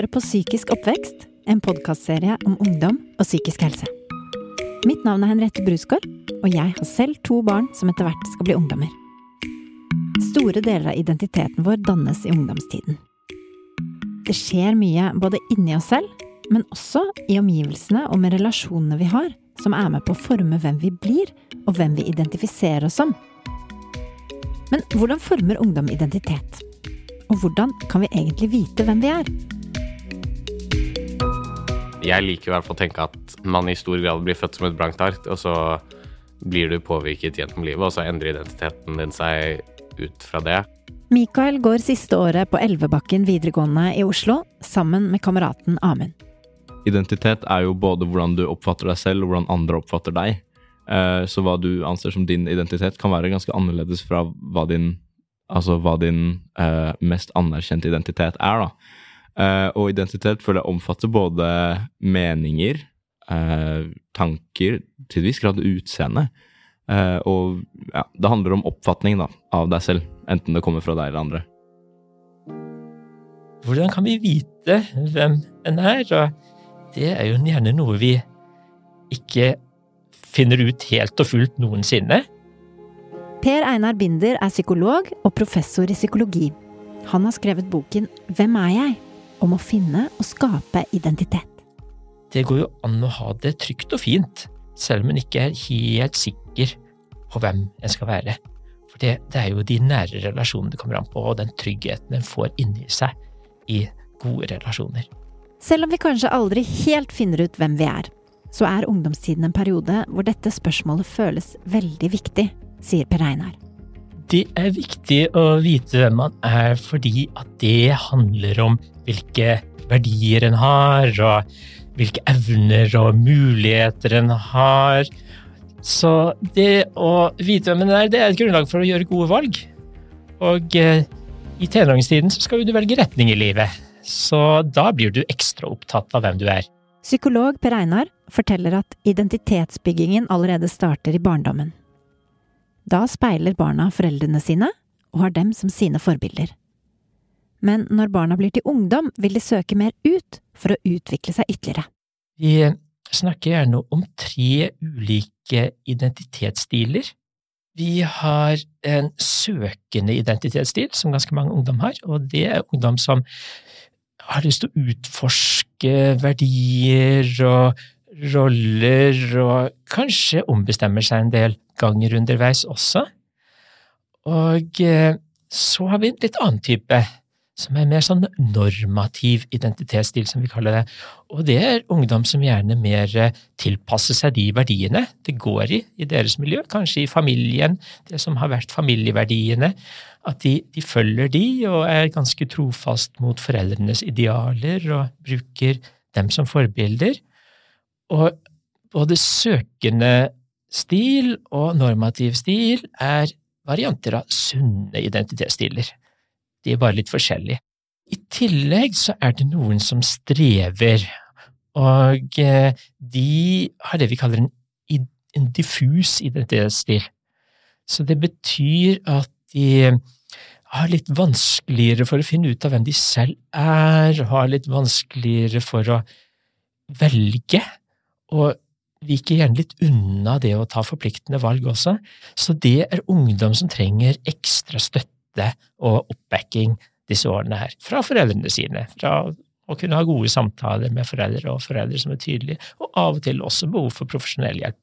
hører på Psykisk oppvekst, en podkastserie om ungdom og psykisk helse. Mitt navn er Henriette Brusgaard, og jeg har selv to barn som etter hvert skal bli ungdommer. Store deler av identiteten vår dannes i ungdomstiden. Det skjer mye både inni oss selv, men også i omgivelsene og med relasjonene vi har, som er med på å forme hvem vi blir, og hvem vi identifiserer oss som. Men hvordan former ungdom identitet? Og hvordan kan vi egentlig vite hvem vi er? Jeg liker i hvert fall å tenke at man i stor grad blir født som et blankt ark, og så blir du påvirket gjennom livet, og så endrer identiteten din seg ut fra det. Mikael går siste året på Elvebakken videregående i Oslo sammen med kameraten Amund. Identitet er jo både hvordan du oppfatter deg selv, og hvordan andre oppfatter deg. Eh, Så hva du anser som din identitet, kan være ganske annerledes fra hva din, altså hva din eh, mest anerkjente identitet er. da. Eh, og identitet føler jeg omfatter både meninger, uh, tanker, til en viss grad utseende. Uh, og ja, det handler om oppfatning da, av deg selv, enten det kommer fra deg eller andre. Hvordan kan vi vite hvem en er? Og det er jo gjerne noe vi ikke finner ut helt og fullt noensinne. Per Einar Binder er psykolog og professor i psykologi. Han har skrevet boken Hvem er jeg? Om å finne og skape identitet. Det går jo an å ha det trygt og fint, selv om en ikke er helt sikker på hvem en skal være. For det, det er jo de nære relasjonene det kommer an på, og den tryggheten en får inni seg i gode relasjoner. Selv om vi kanskje aldri helt finner ut hvem vi er, så er ungdomstiden en periode hvor dette spørsmålet føles veldig viktig, sier Per Einar. Det er viktig å vite hvem man er fordi at det handler om hvilke verdier en har, og hvilke evner og muligheter en har. Så det å vite hvem en er, det er et grunnlag for å gjøre gode valg. Og eh, i tenåringstiden skal du velge retning i livet, så da blir du ekstra opptatt av hvem du er. Psykolog Per Einar forteller at identitetsbyggingen allerede starter i barndommen. Da speiler barna foreldrene sine og har dem som sine forbilder. Men når barna blir til ungdom, vil de søke mer ut for å utvikle seg ytterligere. Vi snakker gjerne om tre ulike identitetsstiler. Vi har en søkende identitetsstil, som ganske mange ungdom har, og det er ungdom som har lyst til å utforske verdier og roller, og kanskje ombestemmer seg en del ganger underveis også. Og eh, så har vi en litt annen type, som er mer sånn normativ identitetsstil, som vi kaller det. Og det er ungdom som gjerne mer eh, tilpasser seg de verdiene det går i i deres miljø, kanskje i familien, det som har vært familieverdiene. At de, de følger de og er ganske trofast mot foreldrenes idealer og bruker dem som forbilder. Og både søkende stil og normativ stil er varianter av sunne identitetsstiler. De er bare litt forskjellige. I tillegg så er det noen som strever, og eh, de har det vi kaller en, en diffus identitetsstil. Så det betyr at de har litt vanskeligere for å finne ut av hvem de selv er, har litt vanskeligere for å velge, og viker gjerne litt unna det å ta forpliktende valg også, så det er ungdom som trenger ekstra støtte og oppbacking disse årene her, fra foreldrene sine, fra å kunne ha gode samtaler med foreldre og foreldre som er tydelige, og av og til også behov for profesjonell hjelp.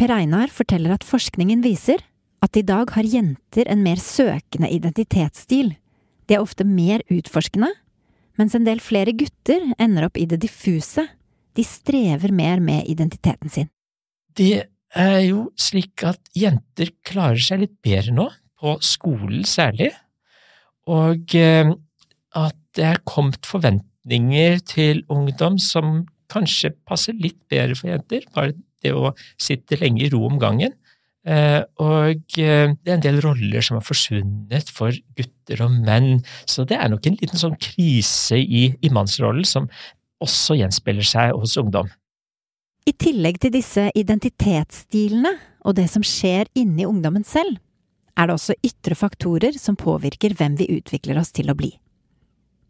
Per Einar forteller at forskningen viser at i dag har jenter en mer søkende identitetsstil. De er ofte mer utforskende, mens en del flere gutter ender opp i det diffuse. De strever mer med identiteten sin. Det er jo slik at jenter klarer seg litt bedre nå, på skolen særlig, og eh, at det er kommet forventninger til ungdom som kanskje passer litt bedre for jenter, bare det å sitte lenge i ro om gangen. Eh, og eh, det er en del roller som har forsvunnet for gutter og menn, så det er nok en liten sånn krise i, i mannsrollen som også gjenspeiler seg hos ungdom. I tillegg til disse identitetsstilene og det som skjer inni ungdommen selv, er det også ytre faktorer som påvirker hvem vi utvikler oss til å bli.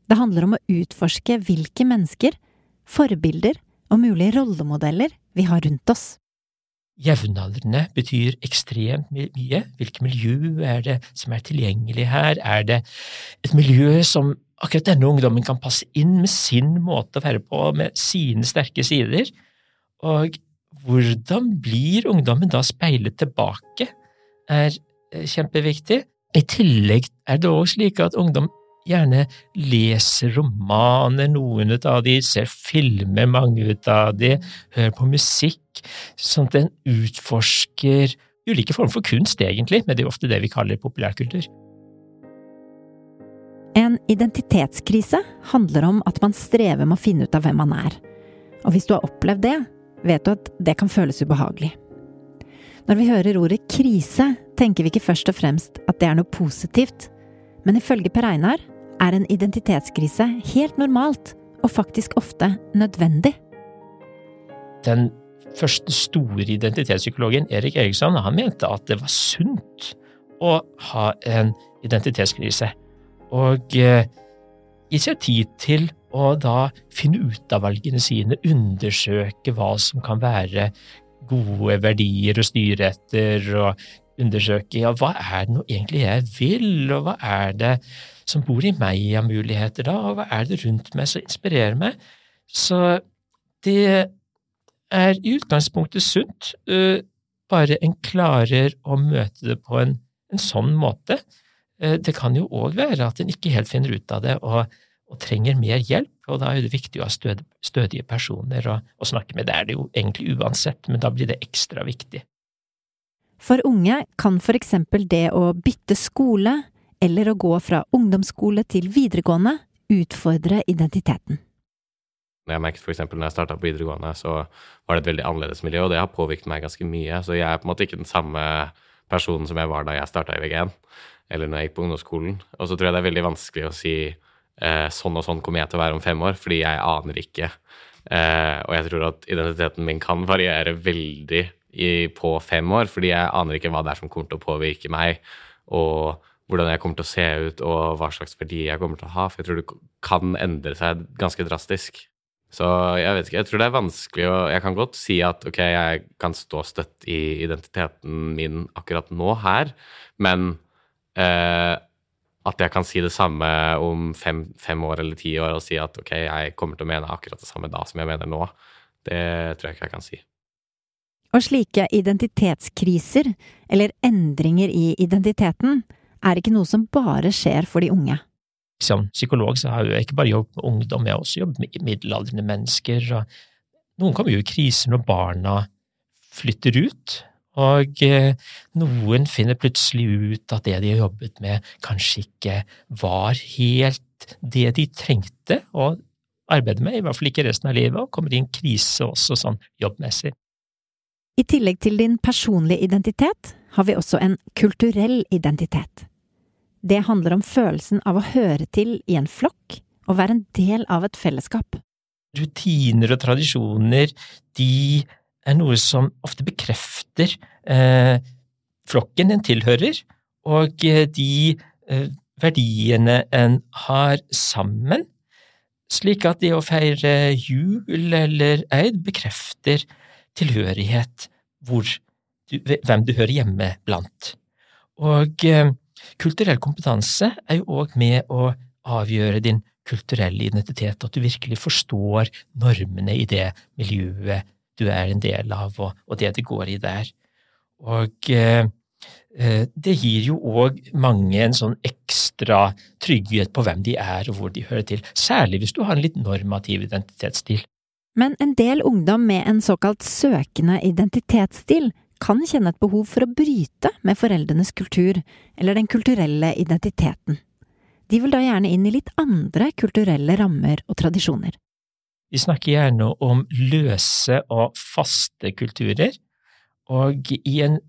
Det handler om å utforske hvilke mennesker, forbilder og mulige rollemodeller vi har rundt oss. Jevnaldrende betyr ekstremt mye. Hvilket miljø er det som er tilgjengelig her? Er det et miljø som akkurat denne ungdommen kan passe inn med sin måte å være på, med sine sterke sider? Og hvordan blir ungdommen da speilet tilbake, er eh, kjempeviktig. I tillegg er det også slik at ungdom gjerne leser romaner, noen av de, ser filmer, mange av de, hører på musikk, sånn at en utforsker ulike former for kunst, egentlig, men det er ofte det vi kaller populærkultur. En identitetskrise handler om at man strever med å finne ut av hvem man er. Og hvis du har opplevd det, vet du at det kan føles ubehagelig. Når vi hører ordet krise, tenker vi ikke først og fremst at det er noe positivt, men ifølge Per Einar er en identitetskrise helt normalt, og faktisk ofte nødvendig. Den første store identitetspsykologen, Erik Eriksson, han mente at det var sunt å ha en identitetskrise, og gir gi seg tid til å da finne ut av valgene sine, undersøke hva som kan være gode verdier å styre etter, og undersøke ja, hva er det nå egentlig jeg vil, og hva er det som bor i meg av muligheter da, og hva er det rundt meg som inspirerer meg? Så det er i utgangspunktet sunt, bare en klarer å møte det på en, en sånn måte. Det kan jo òg være at en ikke helt finner ut av det og, og, trenger mer hjelp, og da er det viktig å ha stød, stødige personer å, å snakke med. Det er det jo egentlig uansett, men da blir det ekstra viktig. For unge kan for eksempel det å bytte skole eller å gå fra ungdomsskole til videregående utfordre identiteten. Jeg merket for eksempel når jeg starta på videregående, så var det et veldig annerledes miljø, og det har påvirket meg ganske mye. Så jeg er på en måte ikke den samme personen som jeg var da jeg starta i VG1, eller når jeg gikk på ungdomsskolen. Og så tror jeg det er veldig vanskelig å si eh, sånn og sånn kommer jeg til å være om fem år, fordi jeg aner ikke. Eh, og jeg tror at identiteten min kan variere veldig i, på fem år, fordi jeg aner ikke hva det er som kommer til å påvirke meg. og hvordan jeg kommer til å se ut, og hva slags verdi jeg kommer til å ha. For jeg tror det kan endre seg ganske drastisk. Så jeg vet ikke, jeg tror det er vanskelig å Jeg kan godt si at ok, jeg kan stå støtt i identiteten min akkurat nå her, men eh, at jeg kan si det samme om fem, fem, år eller ti år og si at ok, jeg kommer til å mene akkurat det samme da som jeg mener nå, det tror jeg ikke jeg kan si. Og slike identitetskriser, eller endringer i identiteten, er ikke noe som bare skjer for de unge. Som psykolog så har jeg ikke bare jobbet med ungdom, jeg har også jobbet med middelaldrende mennesker. noen kommer jo i krise når barna flytter ut, og eh, noen finner plutselig ut at det de har jobbet med, kanskje ikke var helt det de trengte å arbeide med, i hvert fall ikke resten av livet, og kommer i en krise også sånn jobbmessig. I tillegg til din personlige identitet har vi også en kulturell identitet. Det handler om følelsen av å høre til i en flokk og være en del av et fellesskap. Rutiner og tradisjoner, de er noe som ofte bekrefter eh, flokken en tilhører, og eh, de eh, verdiene en har sammen, slik at det å feire jul eller eid bekrefter tilhørighet, hvor du, hvem du hører hjemme blant. Og eh, Kulturell kompetanse er jo òg med å avgjøre din kulturelle identitet, at du virkelig forstår normene i det miljøet du er en del av, og, og det det går i der. Og eh, eh det gir jo òg mange en sånn ekstra trygghet på hvem de er og hvor de hører til, særlig hvis du har en litt normativ identitetsstil. Men en del ungdom med en såkalt søkende identitetsstil kan kjenne et behov for å bryte med foreldrenes kultur, eller den kulturelle identiteten. De vil da gjerne inn i litt andre kulturelle rammer og tradisjoner. Vi snakker gjerne om løse og faste kulturer, og i en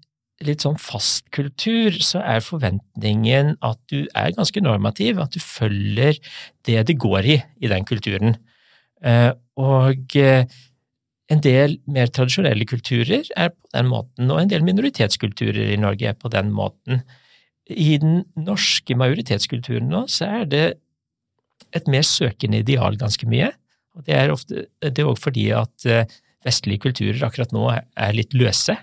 litt sånn fast kultur så er forventningen at du er ganske normativ, at du følger det det går i i den kulturen. Eh, og eh, en del mer tradisjonelle kulturer er på den måten, og en del minoritetskulturer i Norge er på den måten. I den norske majoritetskulturen nå så er det et mer søkende ideal ganske mye. Og det er ofte, det òg fordi at eh, vestlige kulturer akkurat nå er litt løse,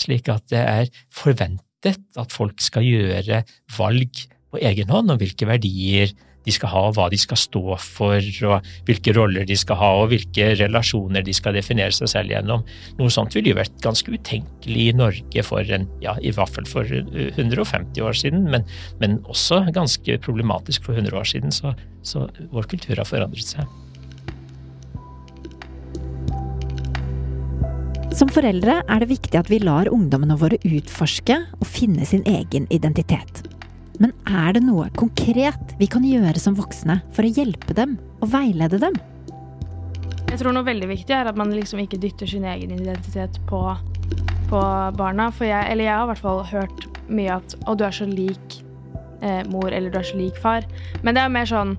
slik at det er forventet at folk skal gjøre valg på egen hånd om hvilke verdier de skal ha, hva de skal stå for, og hvilke roller de skal ha, og hvilke relasjoner de skal definere seg selv gjennom. Noe sånt ville jo vært ganske utenkelig i Norge for en, ja, i hvert fall for 150 år siden, men, men også ganske problematisk for 100 år siden, så, så vår kultur har forandret seg. Som foreldre er det viktig at vi lar ungdommene våre utforske og finne sin egen identitet. Men er det noe konkret vi kan gjøre som voksne for å hjelpe dem og veilede dem? Jeg tror noe veldig viktig er at man liksom ikke dytter sin egen identitet på, på barna. For jeg, eller jeg har i hvert fall hørt mye at 'å, du er så lik eh, mor', eller 'du er så lik far'. Men det er mer sånn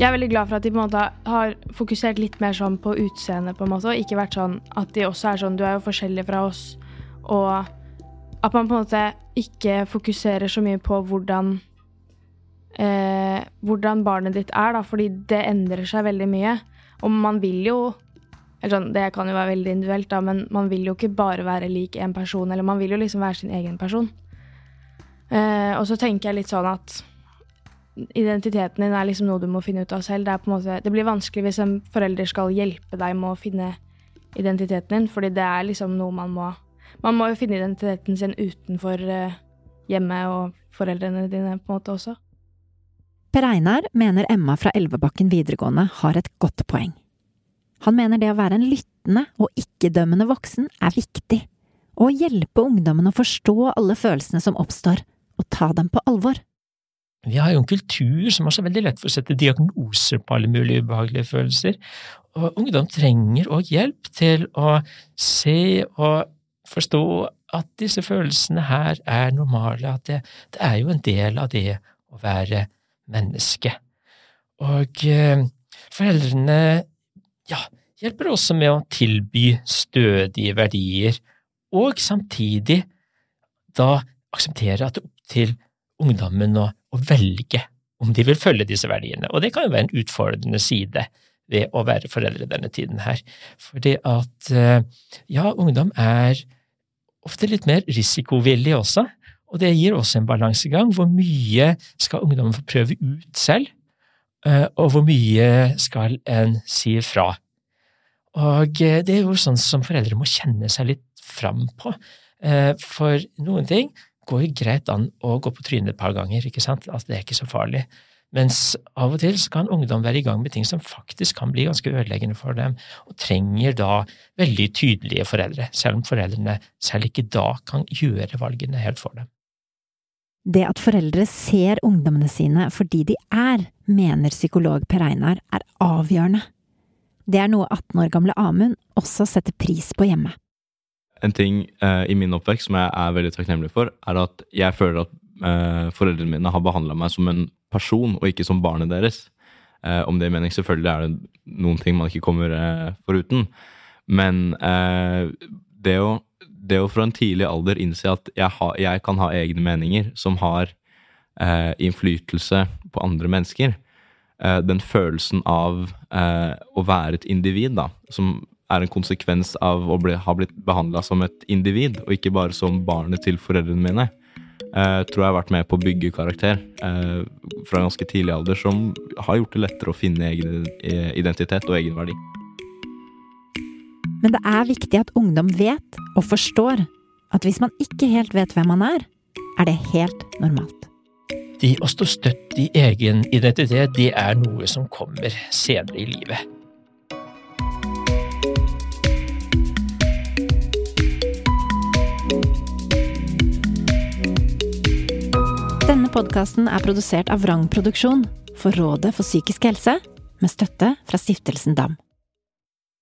Jeg er veldig glad for at de på en måte har fokusert litt mer sånn på utseendet, på en måte, og ikke vært sånn at de også er sånn 'du er jo forskjellig fra oss', og at man på en måte ikke fokuserer så mye på hvordan eh, hvordan barnet ditt er, da, fordi det endrer seg veldig mye. Og man vil jo sånn, Det kan jo være veldig individuelt, da, men man vil jo ikke bare være lik én person, eller man vil jo liksom være sin egen person. Eh, og så tenker jeg litt sånn at identiteten din er liksom noe du må finne ut av selv. Det, måte, det blir vanskelig hvis en forelder skal hjelpe deg med å finne identiteten din, fordi det er liksom noe man må man må jo finne identiteten sin utenfor eh, hjemmet og foreldrene dine på en måte også. Per Einar mener Emma fra Elvebakken videregående har et godt poeng. Han mener det å være en lyttende og ikke-dømmende voksen er viktig, og å hjelpe ungdommen å forstå alle følelsene som oppstår, og ta dem på alvor. Vi har jo en kultur som har så veldig lett for å sette diagnoser på alle mulige ubehagelige følelser, og ungdom trenger òg hjelp til å se og forstå at disse følelsene her er normale, at det, det er jo en del av det å være menneske. Og eh, foreldrene ja, hjelper også med å tilby stødige verdier, og samtidig da akseptere at det er opp til ungdommen å, å velge om de vil følge disse verdiene. Og det kan jo være en utfordrende side ved å være foreldre denne tiden her. Fordi at eh, ja, ungdom er ofte litt mer risikovillig også, og det gir også en balansegang. Hvor mye skal ungdommen få prøve ut selv, eh, og hvor mye skal en si fra? Og eh, det er jo sånn som foreldre må kjenne seg litt fram på, eh, for noen ting går jo greit an å gå på trynet et par ganger, ikke sant, altså det er ikke så farlig. Mens av og til så kan ungdom være i gang med ting som faktisk kan bli ganske ødeleggende for dem, og trenger da veldig tydelige foreldre, selv om foreldrene selv ikke da kan gjøre valgene helt for dem. Det at foreldre ser ungdommene sine fordi de er, mener psykolog Per Einar, er avgjørende. Det er noe 18 år gamle Amund også setter pris på hjemme. En ting eh, i min oppvekst som jeg er veldig takknemlig for, er at jeg føler at eh, foreldrene mine har behandla meg som en person, og ikke som barnet deres. Eh, om det er mening, selvfølgelig er det noen ting man ikke kommer eh, foruten. Men eh, det, å, det, å, fra en tidlig alder innse at jeg, ha, jeg kan ha egne meninger som har eh, innflytelse på andre mennesker, eh, den følelsen av eh, å være et individ, da, som er en konsekvens av å bli, ha blitt behandla som et individ, og ikke bare som barnet til foreldrene mine, Uh, tror jeg har vært med på å bygge karakter uh, fra ganske tidlig alder, som har gjort det lettere å finne egen identitet og egenverdi. Men det er viktig at ungdom vet og forstår at hvis man ikke helt vet hvem man er, er det helt normalt. Det å stå støtt i egen identitet, det er noe som kommer senere i livet. Denne podkasten er produsert av Vrang Produksjon for Rådet for psykisk helse, med støtte fra Stiftelsen DAM.